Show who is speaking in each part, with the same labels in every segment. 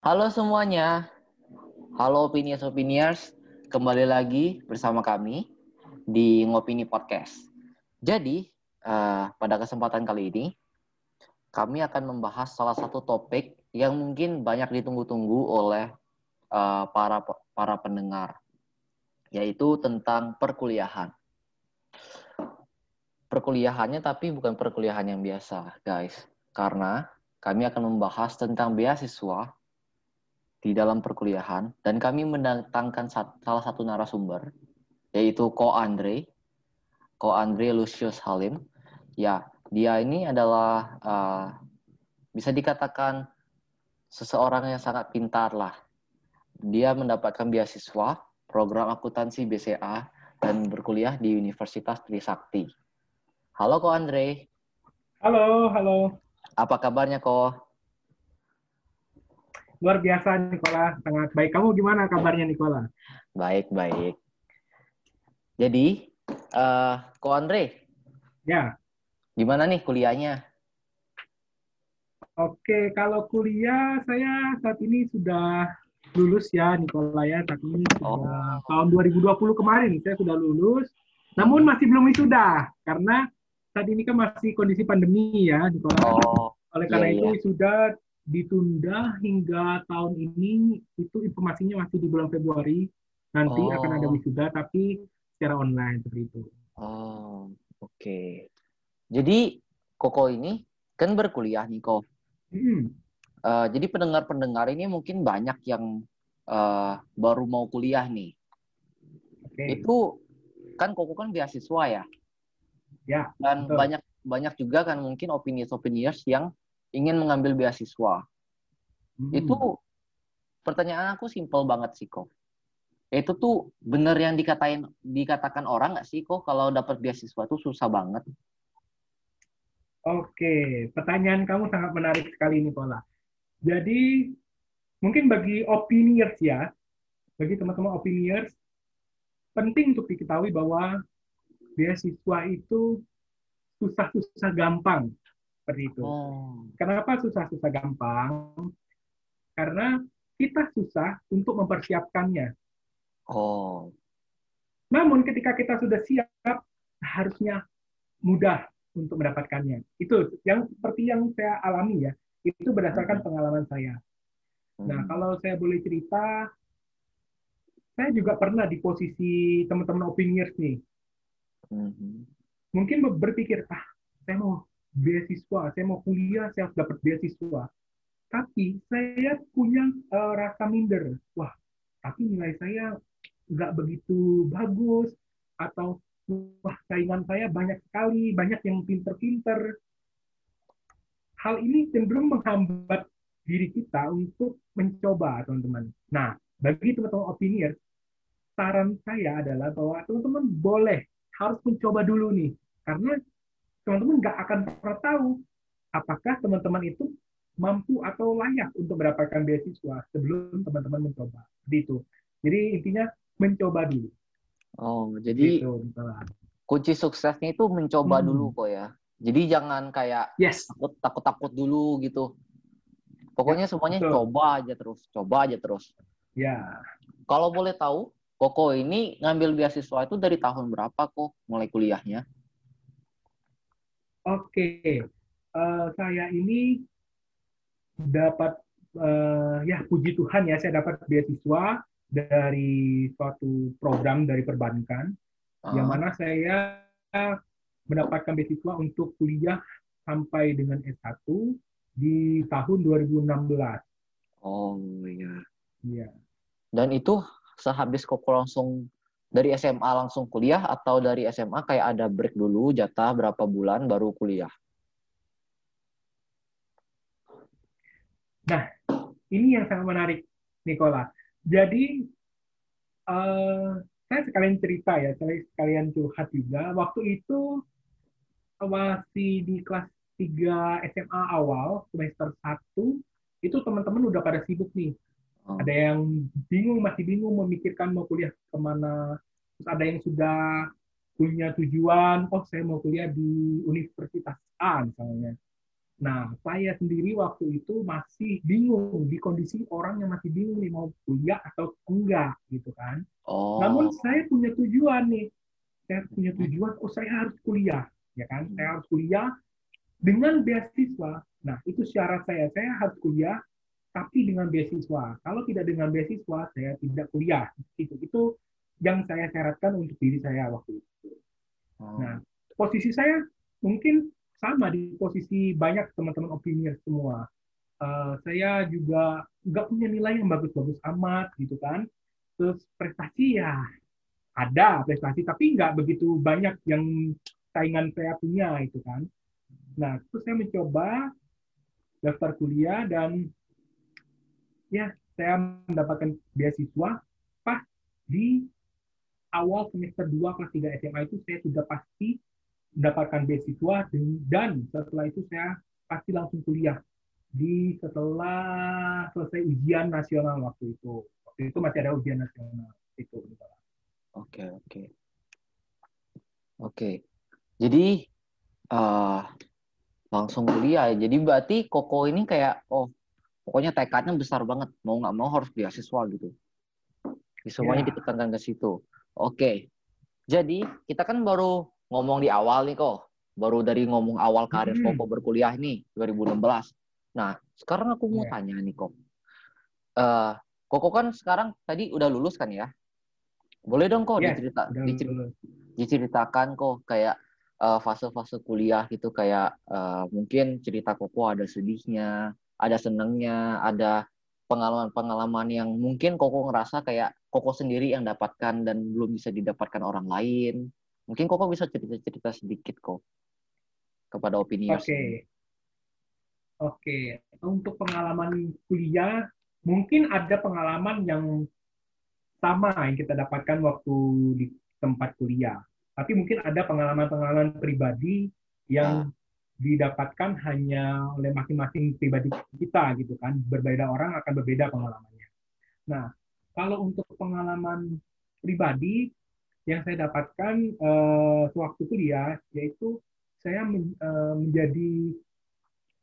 Speaker 1: Halo semuanya. Halo opiniers opiniers, kembali lagi bersama kami di Ngopini Podcast. Jadi, uh, pada kesempatan kali ini kami akan membahas salah satu topik yang mungkin banyak ditunggu-tunggu oleh uh, para para pendengar, yaitu tentang perkuliahan. Perkuliahannya tapi bukan perkuliahan yang biasa, guys. Karena kami akan membahas tentang beasiswa di dalam perkuliahan dan kami mendatangkan salah satu narasumber yaitu Ko Andre, Ko Andre Lucius Halim. Ya, dia ini adalah uh, bisa dikatakan seseorang yang sangat pintar lah. Dia mendapatkan beasiswa program akuntansi BCA dan berkuliah di Universitas Trisakti. Halo Ko Andre.
Speaker 2: Halo, halo.
Speaker 1: Apa kabarnya Ko?
Speaker 2: Luar biasa Nikola, sangat baik. Kamu gimana kabarnya Nikola?
Speaker 1: Baik, baik. Jadi, uh, Ko Andre.
Speaker 2: Ya.
Speaker 1: Gimana nih kuliahnya?
Speaker 2: Oke, kalau kuliah saya saat ini sudah lulus ya Nikola ya. Saat ini oh. sudah tahun 2020 kemarin saya sudah lulus. Namun masih belum wisuda karena saat ini kan masih kondisi pandemi ya Nikola. Oh, Oleh karena iya, itu iya. sudah ditunda hingga tahun ini itu informasinya masih di bulan Februari nanti oh. akan ada wisuda tapi secara online seperti itu.
Speaker 1: Oh, oke. Okay. Jadi Koko ini kan berkuliah nih kok. Hmm. Uh, jadi pendengar-pendengar ini mungkin banyak yang uh, baru mau kuliah nih. Okay. Itu kan Koko kan beasiswa ya.
Speaker 2: Ya.
Speaker 1: Dan betul. banyak banyak juga kan mungkin opini-opiniers yang ingin mengambil beasiswa. Hmm. Itu pertanyaan aku simpel banget sih kok. Itu tuh bener yang dikatain dikatakan orang nggak sih kok kalau dapat beasiswa tuh susah banget.
Speaker 2: Oke, pertanyaan kamu sangat menarik sekali nih Pola. Jadi mungkin bagi opiniers ya, bagi teman-teman opiniers, penting untuk diketahui bahwa beasiswa itu susah-susah gampang seperti itu. Oh. Kenapa susah-susah gampang? Karena kita susah untuk mempersiapkannya.
Speaker 1: Oh.
Speaker 2: Namun ketika kita sudah siap, harusnya mudah untuk mendapatkannya. Itu yang seperti yang saya alami ya. Itu berdasarkan hmm. pengalaman saya. Nah, hmm. kalau saya boleh cerita, saya juga pernah di posisi teman-teman opiniers nih. Hmm. Mungkin berpikir, ah, saya mau beasiswa, saya mau kuliah, saya harus dapat beasiswa. Tapi saya punya uh, rasa minder. Wah, tapi nilai saya nggak begitu bagus atau wah saingan saya banyak sekali, banyak yang pinter-pinter. Hal ini cenderung menghambat diri kita untuk mencoba, teman-teman. Nah, bagi teman-teman opinier, saran saya adalah bahwa teman-teman boleh harus mencoba dulu nih, karena teman-teman nggak akan pernah tahu apakah teman-teman itu mampu atau layak untuk mendapatkan beasiswa sebelum teman-teman mencoba. Gitu. Jadi intinya mencoba dulu.
Speaker 1: Oh, jadi gitu, kunci suksesnya itu mencoba hmm. dulu kok ya. Jadi jangan kayak
Speaker 2: yes.
Speaker 1: takut takut takut dulu gitu. Pokoknya ya, semuanya betul. coba aja terus, coba aja terus.
Speaker 2: Ya.
Speaker 1: Kalau boleh tahu, Koko ini ngambil beasiswa itu dari tahun berapa kok mulai kuliahnya?
Speaker 2: Oke, uh, saya ini dapat uh, ya puji Tuhan ya saya dapat beasiswa dari suatu program dari perbankan uh. yang mana saya mendapatkan beasiswa untuk kuliah sampai dengan S1 di tahun 2016.
Speaker 1: Oh iya.
Speaker 2: Iya.
Speaker 1: Dan itu sehabis kok langsung dari SMA langsung kuliah atau dari SMA kayak ada break dulu jatah berapa bulan baru kuliah?
Speaker 2: Nah, ini yang sangat menarik, Nikola. Jadi, uh, saya sekalian cerita ya, sekalian curhat juga. Waktu itu masih di kelas 3 SMA awal, semester 1, itu teman-teman udah pada sibuk nih. Ada yang bingung, masih bingung memikirkan mau kuliah ke mana. Terus ada yang sudah punya tujuan, oh saya mau kuliah di Universitas A misalnya. Nah, saya sendiri waktu itu masih bingung di kondisi orang yang masih bingung nih mau kuliah atau enggak gitu kan.
Speaker 1: Oh.
Speaker 2: Namun saya punya tujuan nih. Saya punya tujuan, oh saya harus kuliah, ya kan? Saya harus kuliah dengan beasiswa. Nah, itu syarat saya. Saya harus kuliah tapi dengan beasiswa. Kalau tidak dengan beasiswa, saya tidak kuliah. Itu itu yang saya syaratkan untuk diri saya waktu itu.
Speaker 1: Oh.
Speaker 2: Nah, posisi saya mungkin sama di posisi banyak teman-teman opini semua. Uh, saya juga nggak punya nilai yang bagus-bagus amat gitu kan. Terus prestasi ya ada prestasi, tapi nggak begitu banyak yang saingan saya punya itu kan. Nah, terus saya mencoba daftar kuliah dan ya saya mendapatkan beasiswa pas di awal semester 2 kelas 3 SMA itu saya sudah pasti mendapatkan beasiswa dan setelah itu saya pasti langsung kuliah di setelah selesai ujian nasional waktu itu. Waktu itu masih ada ujian nasional itu.
Speaker 1: Oke oke oke. Jadi uh, langsung kuliah. Jadi berarti Koko ini kayak oh pokoknya tekadnya besar banget mau nggak mau harus beasiswa gitu. Semuanya yeah. ditekankan ke situ. Oke. Jadi kita kan baru ngomong di awal nih kok. Baru dari ngomong awal karir hmm. Koko berkuliah nih 2016. Nah, sekarang aku mau yeah. tanya nih kok. Uh, Koko kan sekarang tadi udah lulus kan ya? Boleh dong kok yeah, dicerita, dicerita, diceritakan kok kayak eh, fase-fase uh, kuliah gitu kayak uh, mungkin cerita Koko ada sedihnya, ada senengnya, ada pengalaman-pengalaman yang mungkin Koko ngerasa kayak Koko sendiri yang dapatkan dan belum bisa didapatkan orang lain. Mungkin Koko bisa cerita-cerita sedikit kok kepada opini
Speaker 2: Oke. Okay. Oke, okay. untuk pengalaman kuliah mungkin ada pengalaman yang sama yang kita dapatkan waktu di tempat kuliah. Tapi mungkin ada pengalaman-pengalaman pribadi yang nah. Didapatkan hanya oleh masing-masing pribadi kita gitu kan. Berbeda orang akan berbeda pengalamannya. Nah, kalau untuk pengalaman pribadi yang saya dapatkan uh, sewaktu kuliah yaitu saya men, uh, menjadi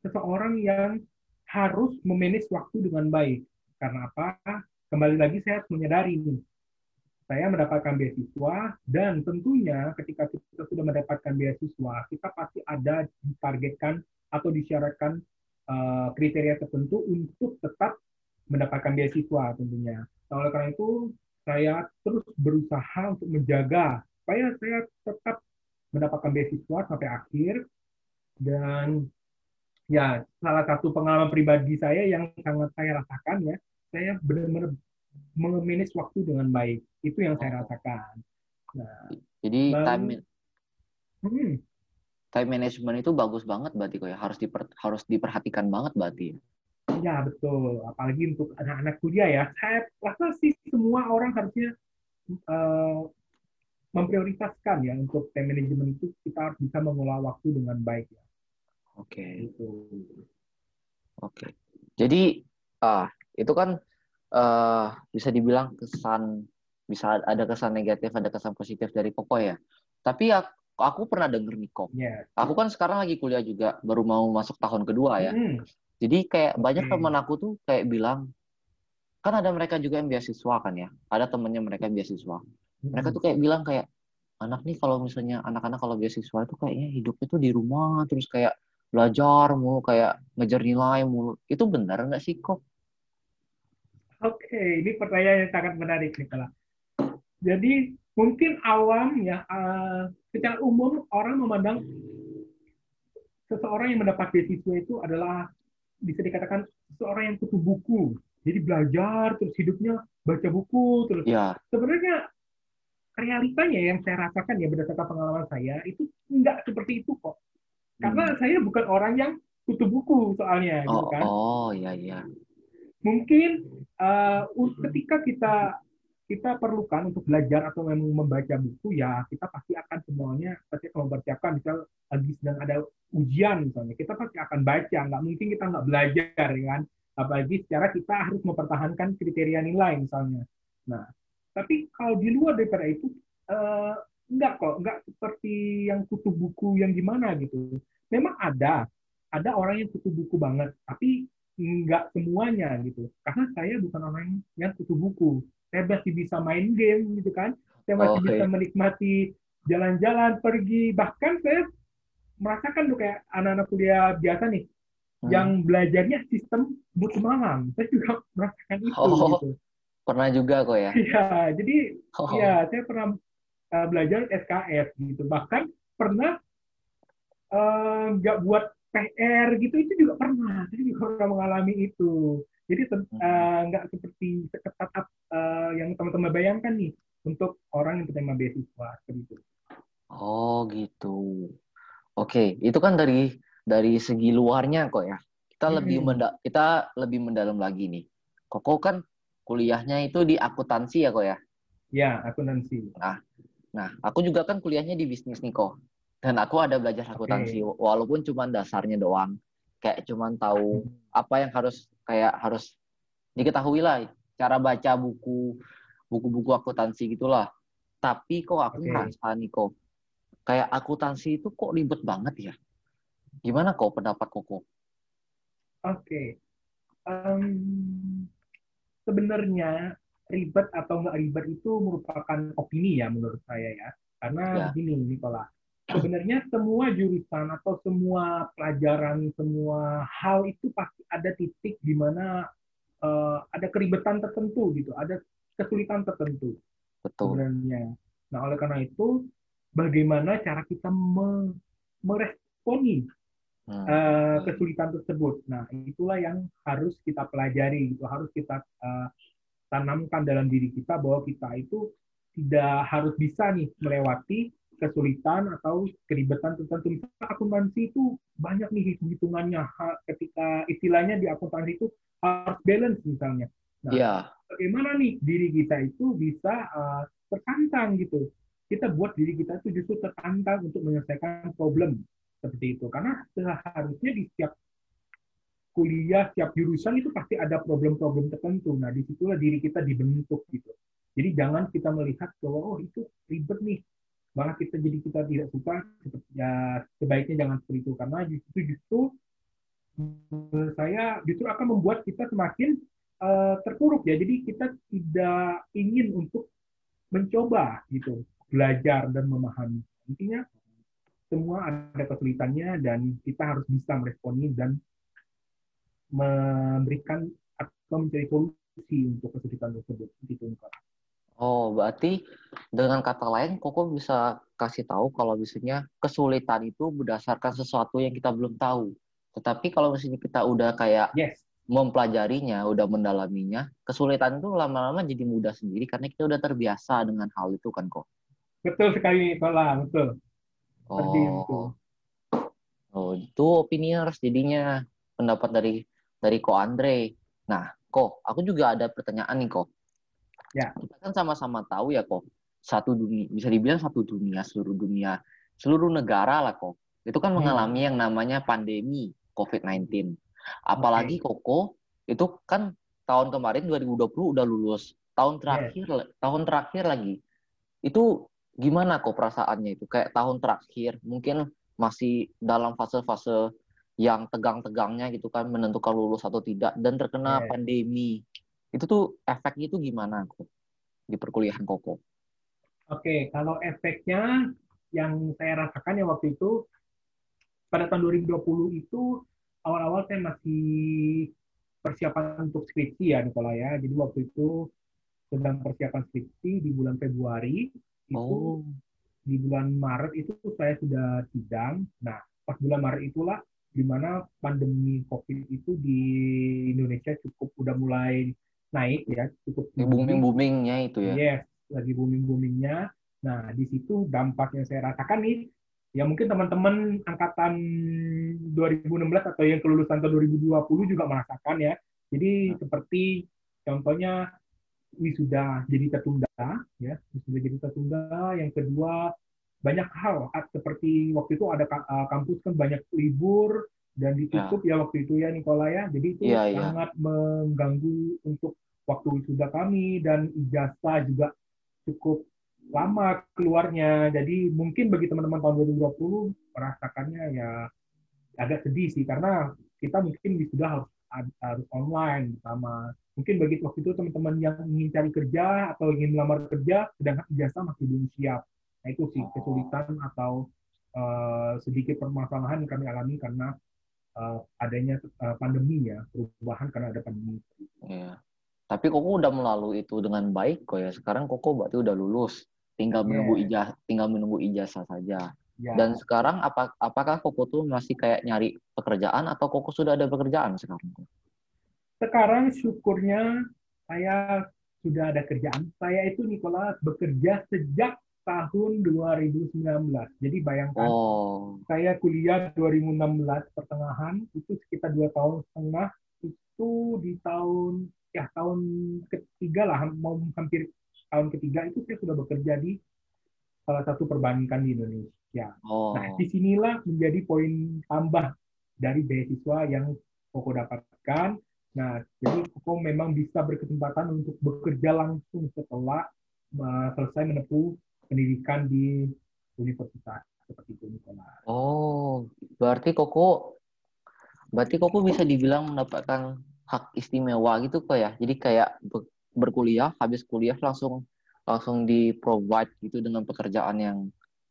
Speaker 2: seseorang yang harus memanage waktu dengan baik. Karena apa? Kembali lagi saya harus menyadari nih, saya mendapatkan beasiswa dan tentunya ketika kita sudah mendapatkan beasiswa, kita pasti ada ditargetkan atau disyaratkan uh, kriteria tertentu untuk tetap mendapatkan beasiswa tentunya. Nah, oleh karena itu saya terus berusaha untuk menjaga supaya saya tetap mendapatkan beasiswa sampai akhir dan ya salah satu pengalaman pribadi saya yang sangat saya rasakan ya saya benar-benar memanage waktu dengan baik itu yang saya rasakan.
Speaker 1: Nah, jadi time hmm. time management itu bagus banget berarti kok ya harus diper, harus diperhatikan banget berarti.
Speaker 2: Ya betul, apalagi untuk anak-anak kuliah ya. Saya rasa sih semua orang harusnya uh, memprioritaskan ya untuk time management itu kita harus bisa mengelola waktu dengan baik ya.
Speaker 1: Oke. Okay. Gitu. Oke. Okay. Jadi ah itu kan uh, bisa dibilang kesan bisa ada kesan negatif, ada kesan positif dari Koko ya. Tapi aku, aku pernah denger nih kok. Yeah. Aku kan sekarang lagi kuliah juga, baru mau masuk tahun kedua ya. Mm. Jadi kayak banyak hmm. teman aku tuh kayak bilang, kan ada mereka juga yang beasiswa kan ya, ada temennya mereka yang beasiswa. Hmm. Mereka tuh kayak bilang kayak, anak nih kalau misalnya anak-anak kalau beasiswa itu kayaknya hidupnya tuh di rumah, terus kayak belajar mulu, kayak ngejar nilai mulu. Itu benar nggak sih kok?
Speaker 2: Oke, ini pertanyaan yang sangat menarik nih kalau. Jadi mungkin awam ya, uh, secara umum orang memandang seseorang yang mendapat beasiswa itu adalah bisa dikatakan seorang yang kutu buku. Jadi belajar terus hidupnya baca buku terus.
Speaker 1: Ya.
Speaker 2: Sebenarnya realitanya yang saya rasakan ya berdasarkan pengalaman saya itu enggak seperti itu kok. Karena hmm. saya bukan orang yang kutu buku soalnya
Speaker 1: gitu
Speaker 2: oh, gitu kan.
Speaker 1: Oh, iya iya.
Speaker 2: Mungkin uh, ketika kita kita perlukan untuk belajar atau memang membaca buku ya kita pasti akan semuanya pasti akan mempersiapkan. Misal lagi sedang ada ujian misalnya kita pasti akan baca. Nggak mungkin kita nggak belajar ya kan? Apalagi secara kita harus mempertahankan kriteria nilai misalnya. Nah tapi kalau di luar daripada itu eh, nggak kok nggak seperti yang kutu buku yang gimana gitu. Memang ada ada orang yang kutu buku banget, tapi nggak semuanya gitu. Karena saya bukan orang yang kutu buku. Saya masih bisa main game gitu kan. Saya masih
Speaker 1: Oke.
Speaker 2: bisa menikmati jalan-jalan, pergi. Bahkan saya merasakan tuh kayak anak-anak kuliah biasa nih,
Speaker 1: Hmm.
Speaker 2: yang belajarnya sistem buku malam. Saya juga merasakan itu
Speaker 1: Oh.
Speaker 2: gitu.
Speaker 1: pernah juga kok ya.
Speaker 2: Iya, jadi
Speaker 1: Oh.
Speaker 2: ya saya pernah uh, belajar SKS gitu. Bahkan pernah uh, nggak buat PR gitu itu juga pernah. Saya juga pernah mengalami itu. Jadi
Speaker 1: Hmm.
Speaker 2: uh, nggak seperti seketat uh, yang teman-teman bayangkan nih untuk orang yang penerima beasiswa seperti itu.
Speaker 1: Oh gitu. Oke, itu kan dari dari segi luarnya kok ya. Kita lebih
Speaker 2: Hmm.
Speaker 1: menda kita lebih mendalam lagi nih. Koko kan kuliahnya itu di akuntansi ya kok ya.
Speaker 2: Ya, akuntansi.
Speaker 1: Nah, aku juga kan kuliahnya di bisnis nih kok. Dan aku ada belajar akuntansi walaupun cuma dasarnya doang. Kayak cuman tahu apa yang harus kayak harus diketahui lah cara baca buku buku-buku akuntansi gitulah. Tapi kok aku
Speaker 2: Oke.
Speaker 1: ngerasa nih kok kayak akuntansi itu kok ribet banget ya. Gimana kok pendapat Koko?
Speaker 2: Oke. Em, sebenarnya ribet atau nggak ribet itu merupakan opini ya menurut saya ya. Karena
Speaker 1: Ya.
Speaker 2: begini Nikola, sebenarnya semua jurusan atau semua pelajaran, semua hal itu pasti ada titik di mana eh, ada keribetan tertentu gitu, ada kesulitan tertentu
Speaker 1: Betul.
Speaker 2: sebenarnya. Nah, oleh karena itu, bagaimana cara kita me- meresponi
Speaker 1: Hmm.
Speaker 2: eh, kesulitan tersebut. Nah, itulah yang harus kita pelajari, itu harus kita eh, tanamkan dalam diri kita bahwa kita itu tidak harus bisa nih melewati kesulitan atau keribetan tertentu. Misalnya akuntansi itu banyak nih hitung-hitungannya ketika istilahnya di akuntansi itu harus balance misalnya. Nah,
Speaker 1: Iya,
Speaker 2: bagaimana nih diri kita itu bisa uh, tertantang gitu. Kita buat diri kita itu justru tertantang untuk menyelesaikan problem seperti itu. Karena seharusnya di setiap kuliah, setiap jurusan itu pasti ada problem-problem tertentu. Nah, di situlah diri kita dibentuk gitu. Jadi jangan kita melihat bahwa oh itu ribet nih, malah kita jadi kita tidak suka. Ya sebaiknya jangan seperti itu karena justru justru saya justru akan membuat kita semakin eh, terpuruk ya. Jadi kita tidak ingin untuk mencoba gitu, belajar dan memahami. Intinya semua ada kesulitannya dan kita harus bisa meresponi dan memberikan atau mencari solusi untuk kesulitan tersebut. Gitu, Kak.
Speaker 1: Oh, berarti dengan kata lain, Koko bisa kasih tahu kalau misalnya kesulitan itu berdasarkan sesuatu yang kita belum tahu. Tetapi kalau misalnya kita udah kayak
Speaker 2: Yes,
Speaker 1: mempelajarinya, udah mendalaminya, kesulitan itu lama-lama jadi mudah sendiri karena kita udah terbiasa dengan hal itu kan kok.
Speaker 2: betul sekali, Kola, betul. Seperti itu.
Speaker 1: Oh, oh itu opiniers jadinya pendapat dari dari Ko Andre. Nah, Ko, aku juga ada pertanyaan nih, Ko.
Speaker 2: Ya.
Speaker 1: Kita kan sama-sama tahu ya, Ko. Satu dunia, bisa dibilang satu dunia, seluruh dunia, seluruh negara lah, Ko. Itu kan
Speaker 2: Hmm.
Speaker 1: mengalami yang namanya pandemi COVID-19. Apalagi Koko itu kan tahun kemarin 2020 udah lulus. Tahun terakhir tahun terakhir lagi. Itu gimana kok perasaannya itu? Kayak tahun terakhir mungkin masih dalam fase-fase yang tegang-tegangnya gitu kan menentukan lulus atau tidak dan terkena
Speaker 2: Yes.
Speaker 1: pandemi. Itu tuh efeknya itu gimana kok di perkuliahan Koko?
Speaker 2: Oke, kalau efeknya yang saya rasakan ya waktu itu pada tahun 2020 itu awal-awal saya masih persiapan untuk skripsi ya Nikola ya. Jadi waktu itu sedang persiapan skripsi di bulan Februari itu
Speaker 1: Oh,
Speaker 2: di bulan Maret itu saya sudah sidang. Nah, pas bulan Maret itulah di mana pandemi COVID itu di Indonesia cukup udah mulai naik ya, cukup tinggi.
Speaker 1: booming-boomingnya itu ya.
Speaker 2: Yes, lagi booming-boomingnya. Nah, di situ dampak yang saya rasakan nih, ya mungkin teman-teman angkatan 2016 atau yang kelulusan tahun 2020 juga merasakan ya. Jadi seperti contohnya wisuda jadi tertunda, ya wisuda jadi tertunda. Yang kedua banyak hal seperti waktu itu ada uh, kampus kan banyak libur dan ditutup ya, waktu itu ya Nikola ya. Jadi itu
Speaker 1: iya.
Speaker 2: sangat mengganggu untuk waktu wisuda kami dan ijazah juga cukup lama keluarnya. Jadi mungkin bagi teman-teman tahun 2020 merasakannya ya agak sedih sih karena kita mungkin sudah harus harus online sama mungkin bagi waktu itu teman-teman yang ingin cari kerja atau ingin melamar kerja sedangkan ijazah masih belum siap nah itu sih kesulitan atau uh, sedikit permasalahan yang kami alami karena uh, adanya uh, pandemi ya perubahan karena ada pandemi.
Speaker 1: Iya. Tapi Koko udah melalui itu dengan baik kok ya. Sekarang Koko berarti udah lulus, tinggal menunggu ijazah, tinggal menunggu ijazah saja. Ya. Dan sekarang apa, apakah Koko tuh masih kayak nyari pekerjaan atau Koko sudah ada pekerjaan sekarang?
Speaker 2: Sekarang syukurnya saya sudah ada kerjaan. Saya itu Nikola bekerja sejak tahun 2019. Jadi bayangkan oh. saya kuliah 2016 pertengahan itu sekitar dua tahun setengah itu di tahun ya tahun ketiga lah mau hampir tahun ketiga itu saya sudah bekerja di salah satu perbankan di Indonesia. Oh. Nah di sinilah menjadi poin tambah dari beasiswa yang Koko dapatkan. Nah jadi Koko memang bisa berkesempatan untuk bekerja langsung setelah uh, selesai menempuh pendidikan di universitas seperti itu Nicola.
Speaker 1: Oh, berarti Koko berarti Koko bisa dibilang mendapatkan hak istimewa gitu kok ya. Jadi kayak berkuliah, habis kuliah langsung langsung di provide gitu dengan pekerjaan yang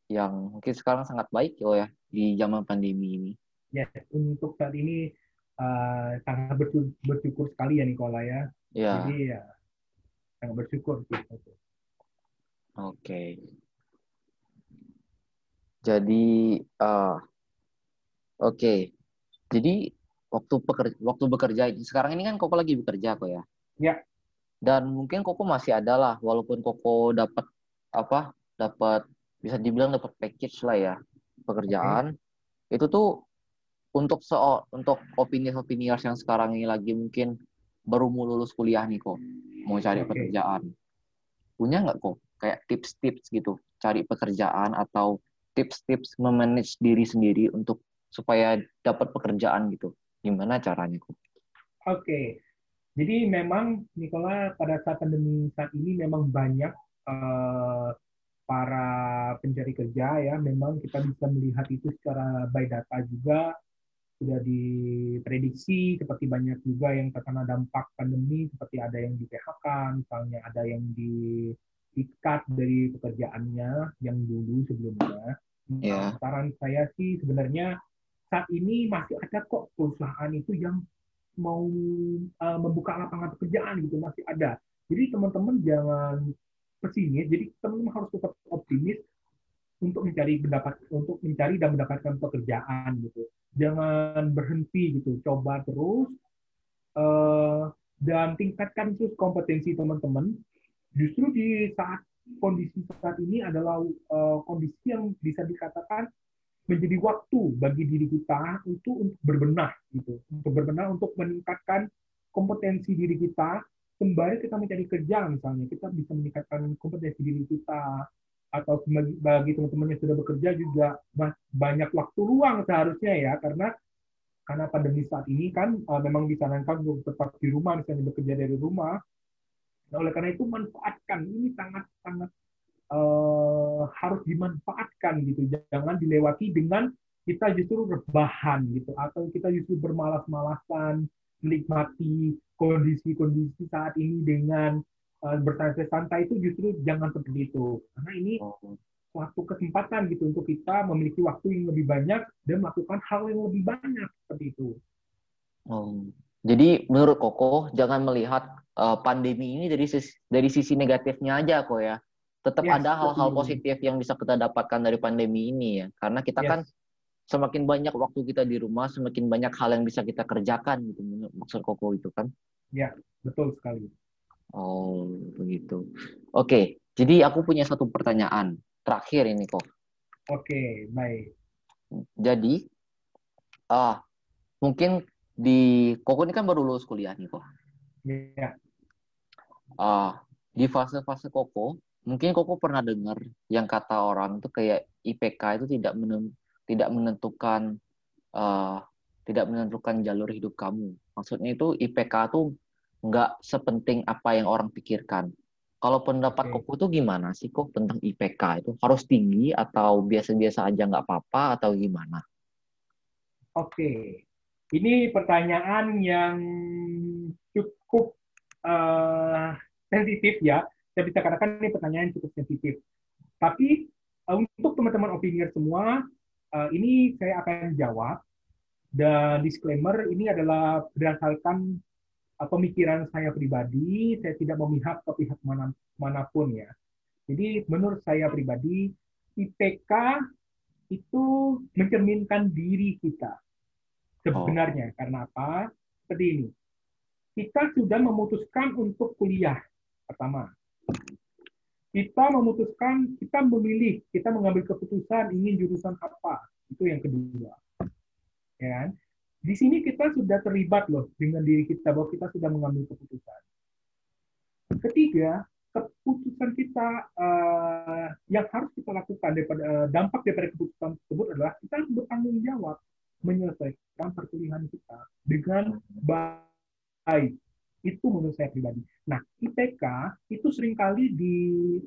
Speaker 1: yang mungkin sekarang sangat baik ya di zaman pandemi ini.
Speaker 2: Ya, untuk saat ini uh, sangat bersyukur, bersyukur sekali ya Nikola ya. Ya. Jadi ya sangat bersyukur. Gitu. Oke.
Speaker 1: Okay. Jadi uh, oke. Okay. Jadi waktu pekerja, waktu bekerja sekarang ini kan Koko lagi bekerja kok ya.
Speaker 2: Ya.
Speaker 1: Dan mungkin Koko masih ada lah walaupun Koko dapat apa? dapat bisa dibilang dapat package lah ya pekerjaan. Okay. Itu tuh untuk so untuk opini-opini yang sekarang ini lagi mungkin baru mau lulus kuliah nih kok mau cari okay. pekerjaan. Punya nggak kok kayak tips-tips gitu cari pekerjaan atau tips-tips memanage diri sendiri untuk supaya dapat pekerjaan gitu. Gimana caranya, Oke.
Speaker 2: Okay. Jadi memang Nikola pada saat pandemi saat ini memang banyak uh, para pencari kerja ya. Memang kita bisa melihat itu secara by data juga sudah diprediksi seperti banyak juga yang terkena dampak pandemi seperti ada yang di PHK misalnya ada yang di ikat dari pekerjaannya yang dulu sebelumnya. Yeah. Saran saya sih sebenarnya saat ini masih ada kok perusahaan itu yang mau uh, membuka lapangan pekerjaan gitu masih ada. Jadi teman-teman jangan pesimis. Jadi teman-teman harus tetap optimis untuk mencari mendapat untuk mencari dan mendapatkan pekerjaan gitu. Jangan berhenti gitu. Coba terus uh, dan tingkatkan terus kompetensi teman-teman. Justru di saat kondisi saat ini adalah uh, kondisi yang bisa dikatakan menjadi waktu bagi diri kita untuk untuk berbenah gitu. Untuk berbenah untuk meningkatkan kompetensi diri kita sembari kita mencari kerja misalnya. Kita bisa meningkatkan kompetensi diri kita atau bagi, bagi teman-teman yang sudah bekerja juga banyak waktu luang seharusnya ya. Karena karena pandemi saat ini kan uh, memang disarankan untuk tetap di rumah misalnya bekerja dari rumah nah oleh karena itu manfaatkan. Ini sangat sangat uh, harus dimanfaatkan gitu. Jangan dilewati dengan kita justru rebahan gitu. Atau kita justru bermalas-malasan menikmati kondisi-kondisi saat ini dengan uh, bersantai-santai itu justru jangan seperti itu. Karena ini suatu kesempatan gitu untuk kita memiliki waktu yang lebih banyak dan melakukan hal yang lebih banyak seperti itu.
Speaker 1: Oh. Jadi menurut Koko jangan melihat uh, pandemi ini dari sisi, dari sisi negatifnya aja kok ya. Tetap yes, ada hal-hal positif yang bisa kita dapatkan dari pandemi ini ya. Karena kita yes. kan semakin banyak waktu kita di rumah semakin banyak hal yang bisa kita kerjakan gitu maksud koko itu kan.
Speaker 2: Ya betul sekali.
Speaker 1: Oh begitu. Oke jadi aku punya satu pertanyaan terakhir ini kok.
Speaker 2: Oke baik.
Speaker 1: Jadi ah mungkin di koko ini kan baru lulus kuliah nih kok.
Speaker 2: Ya
Speaker 1: ah di fase-fase koko mungkin Koko pernah dengar yang kata orang tuh kayak IPK itu tidak menem, tidak menentukan uh, tidak menentukan jalur hidup kamu. Maksudnya itu IPK tuh nggak sepenting apa yang orang pikirkan. Kalau pendapat okay. Koko tuh gimana sih kok tentang IPK itu harus tinggi atau biasa-biasa aja nggak apa-apa atau gimana?
Speaker 2: Oke, ini pertanyaan yang cukup uh, sensitif ya. Saya bisa katakan ini pertanyaan yang cukup sensitif. Tapi uh, untuk teman-teman opinion semua, uh, ini saya akan jawab. Dan disclaimer, ini adalah berdasarkan uh, pemikiran saya pribadi. Saya tidak memihak ke pihak mana, mana pun ya. Jadi menurut saya pribadi, IPK itu mencerminkan diri kita sebenarnya. Oh. Karena apa? Seperti ini. Kita sudah memutuskan untuk kuliah pertama. Kita memutuskan, kita memilih, kita mengambil keputusan ingin jurusan apa. Itu yang kedua. Ya kan? Di sini kita sudah terlibat loh dengan diri kita bahwa kita sudah mengambil keputusan. Ketiga, keputusan kita uh, yang harus kita lakukan daripada uh, dampak daripada keputusan tersebut adalah kita harus bertanggung jawab menyelesaikan perkuliahan kita dengan baik. Itu menurut saya pribadi. Nah, IPK itu sering kali di,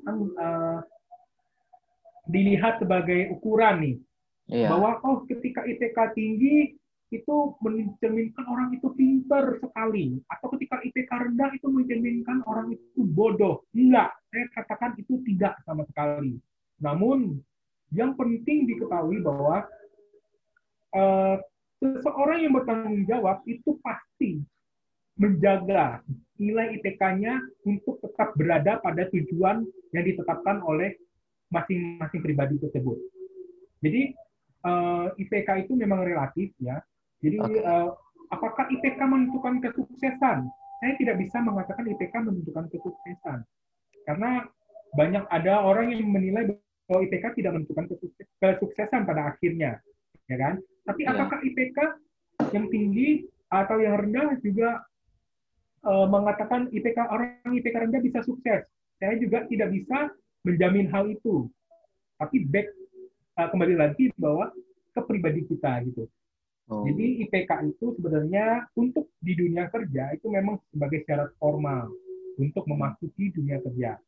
Speaker 2: uh, dilihat sebagai ukuran nih. Iya. Bahwa oh ketika IPK tinggi itu mencerminkan orang itu pinter sekali. Atau ketika IPK rendah itu mencerminkan orang itu bodoh. Enggak, saya katakan itu tidak sama sekali. Namun yang penting diketahui bahwa uh, seseorang yang bertanggung jawab itu pasti menjaga nilai IPK-nya untuk tetap berada pada tujuan yang ditetapkan oleh masing-masing pribadi tersebut. Jadi uh, eh, IPK itu memang relatif ya. Jadi okay. uh, eh, apakah IPK menentukan kesuksesan? Saya tidak bisa mengatakan IPK menentukan kesuksesan karena banyak ada orang yang menilai bahwa IPK tidak menentukan kesuksesan pada akhirnya, ya kan? Tapi yeah. apakah IPK yang tinggi atau yang rendah juga uh, mengatakan IPK orang IPK rendah bisa sukses? Saya juga tidak bisa menjamin hal itu. Tapi back uh, kembali lagi bahwa ke pribadi kita gitu. Oh. Jadi IPK itu sebenarnya untuk di dunia kerja itu memang sebagai syarat formal untuk memasuki dunia kerja.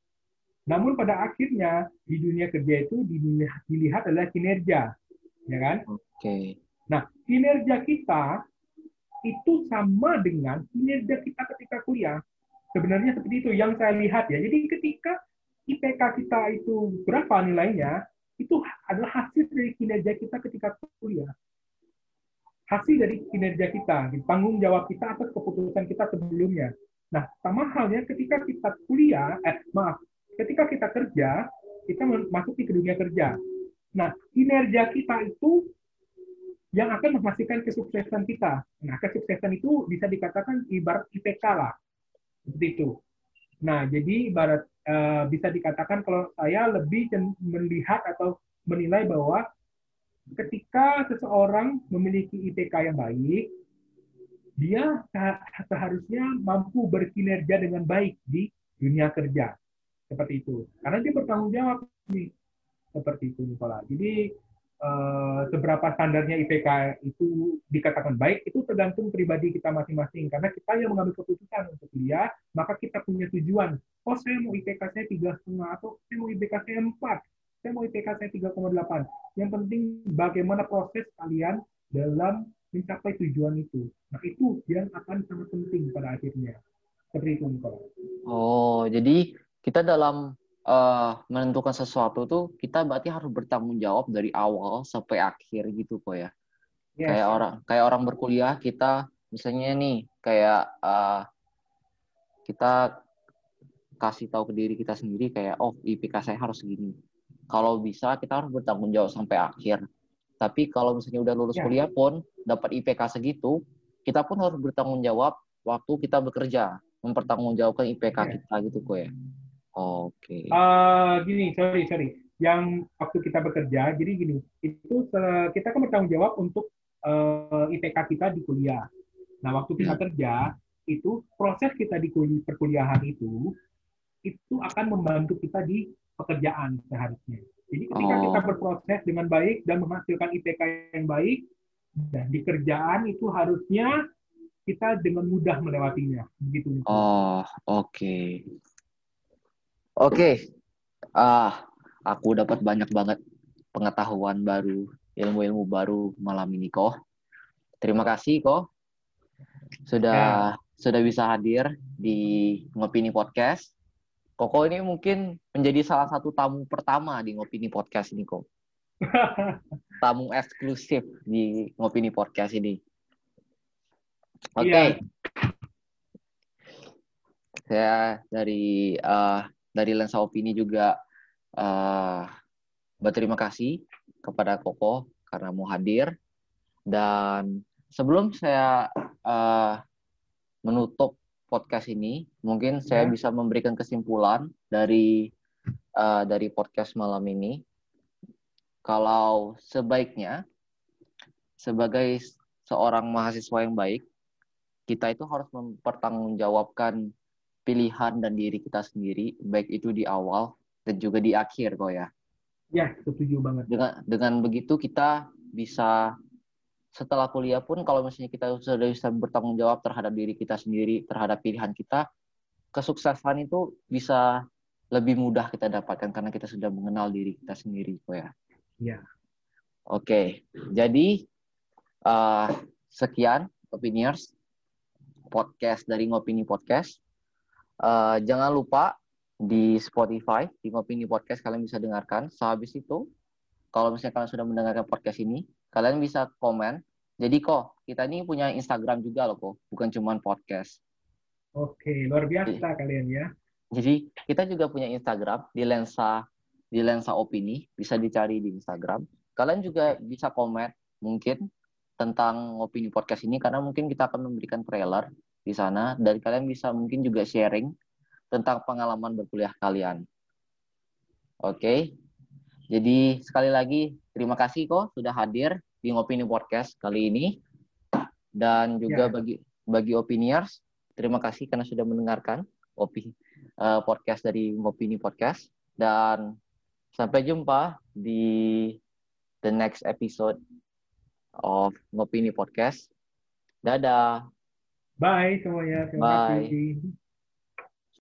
Speaker 2: Namun pada akhirnya di dunia kerja itu dilihat adalah kinerja, ya kan? Oke. Okay. Nah, kinerja kita itu sama dengan kinerja kita ketika kuliah. Sebenarnya seperti itu yang saya lihat ya. Jadi ketika IPK kita itu berapa nilainya, itu adalah hasil dari kinerja kita ketika kuliah. Hasil dari kinerja kita, tanggung jawab kita atas keputusan kita sebelumnya. Nah, sama halnya ketika kita kuliah, eh maaf, ketika kita kerja, kita masuk ke dunia kerja. Nah, kinerja kita itu yang akan memastikan kesuksesan kita. Nah, kesuksesan itu bisa dikatakan ibarat IPK lah. Seperti itu. Nah, jadi ibarat uh, bisa dikatakan kalau saya lebih melihat atau menilai bahwa ketika seseorang memiliki IPK yang baik, dia seharusnya mampu berkinerja dengan baik di dunia kerja. Seperti itu. Karena dia bertanggung jawab nih. Seperti itu, Nikola. Jadi uh, seberapa standarnya IPK itu dikatakan baik itu tergantung pribadi kita masing-masing. Karena kita yang mengambil keputusan untuk kuliah maka kita punya tujuan. Oh saya mau IPK saya tiga setengah atau saya mau IPK saya empat? Saya mau IPK saya 3,8 yang penting bagaimana proses kalian dalam mencapai tujuan itu. Nah itu yang akan sangat penting pada akhirnya. Seperti itu Nicola.
Speaker 1: Oh jadi kita dalam uh, menentukan sesuatu tuh kita berarti harus bertanggung jawab dari awal sampai akhir gitu kok ya. Yes. Kayak orang kayak orang berkuliah kita misalnya nih kayak uh, kita kasih tahu ke diri kita sendiri kayak oh IPK saya harus segini. Kalau bisa kita harus bertanggung jawab sampai akhir. Tapi kalau misalnya udah lulus yeah. kuliah pun dapat IPK segitu, kita pun harus bertanggung jawab waktu kita bekerja, mempertanggungjawabkan IPK yeah. kita gitu kok ya.
Speaker 2: Oke. Okay. Uh, eh, gini, sorry, sorry. Yang waktu kita bekerja, jadi gini, itu kita kan bertanggung jawab untuk uh, eh, IPK kita di kuliah. Nah, waktu kita hmm. kerja, itu proses kita di perkuliahan itu, itu akan membantu kita di pekerjaan seharusnya. Jadi ketika oh. kita berproses dengan baik dan menghasilkan IPK yang baik, dan di kerjaan itu harusnya kita dengan mudah melewatinya. Begitu.
Speaker 1: Oh, oke. Okay. Oke, okay. ah, aku dapat banyak banget pengetahuan baru, ilmu-ilmu baru malam ini kok. terima kasih kok sudah ya. sudah bisa hadir di Ngopini Podcast. Koko ini mungkin menjadi salah satu tamu pertama di Ngopini Podcast ini kok. tamu eksklusif di Ngopini Podcast ini. Oke. Okay. Ya. Saya dari uh, dari Lensa Opini juga uh, berterima kasih kepada Koko karena mau hadir dan sebelum saya uh, menutup podcast ini, mungkin saya ya. bisa memberikan kesimpulan dari uh, dari podcast malam ini. Kalau sebaiknya sebagai seorang mahasiswa yang baik, kita itu harus mempertanggungjawabkan pilihan dan diri kita sendiri, baik itu di awal dan juga di akhir, kok ya.
Speaker 2: Ya, setuju banget.
Speaker 1: Dengan dengan begitu kita bisa setelah kuliah pun kalau misalnya kita sudah bisa bertanggung jawab terhadap diri kita sendiri, terhadap pilihan kita, kesuksesan itu bisa lebih mudah kita dapatkan karena kita sudah mengenal diri kita sendiri, kok ya.
Speaker 2: Iya.
Speaker 1: Oke, jadi uh, sekian opiniers podcast dari Ngopini Podcast. Uh, jangan lupa di Spotify di Ngopini Podcast kalian bisa dengarkan. Sehabis itu, kalau misalnya kalian sudah mendengarkan podcast ini, kalian bisa komen. Jadi kok kita ini punya Instagram juga loh kok, bukan cuma podcast.
Speaker 2: Oke, luar biasa jadi, kalian ya.
Speaker 1: Jadi kita juga punya Instagram di lensa di lensa opini, bisa dicari di Instagram. Kalian juga bisa komen mungkin tentang opini podcast ini karena mungkin kita akan memberikan trailer di sana dan kalian bisa mungkin juga sharing tentang pengalaman berkuliah kalian. Oke. Okay? Jadi sekali lagi terima kasih kok sudah hadir di Ngopini Podcast kali ini. Dan juga ya. bagi bagi opiniers, terima kasih karena sudah mendengarkan opi uh, podcast dari Ngopini Podcast dan sampai jumpa di the next episode of Ngopini Podcast. Dadah.
Speaker 2: Bye semuanya. Terima Bye. kasih.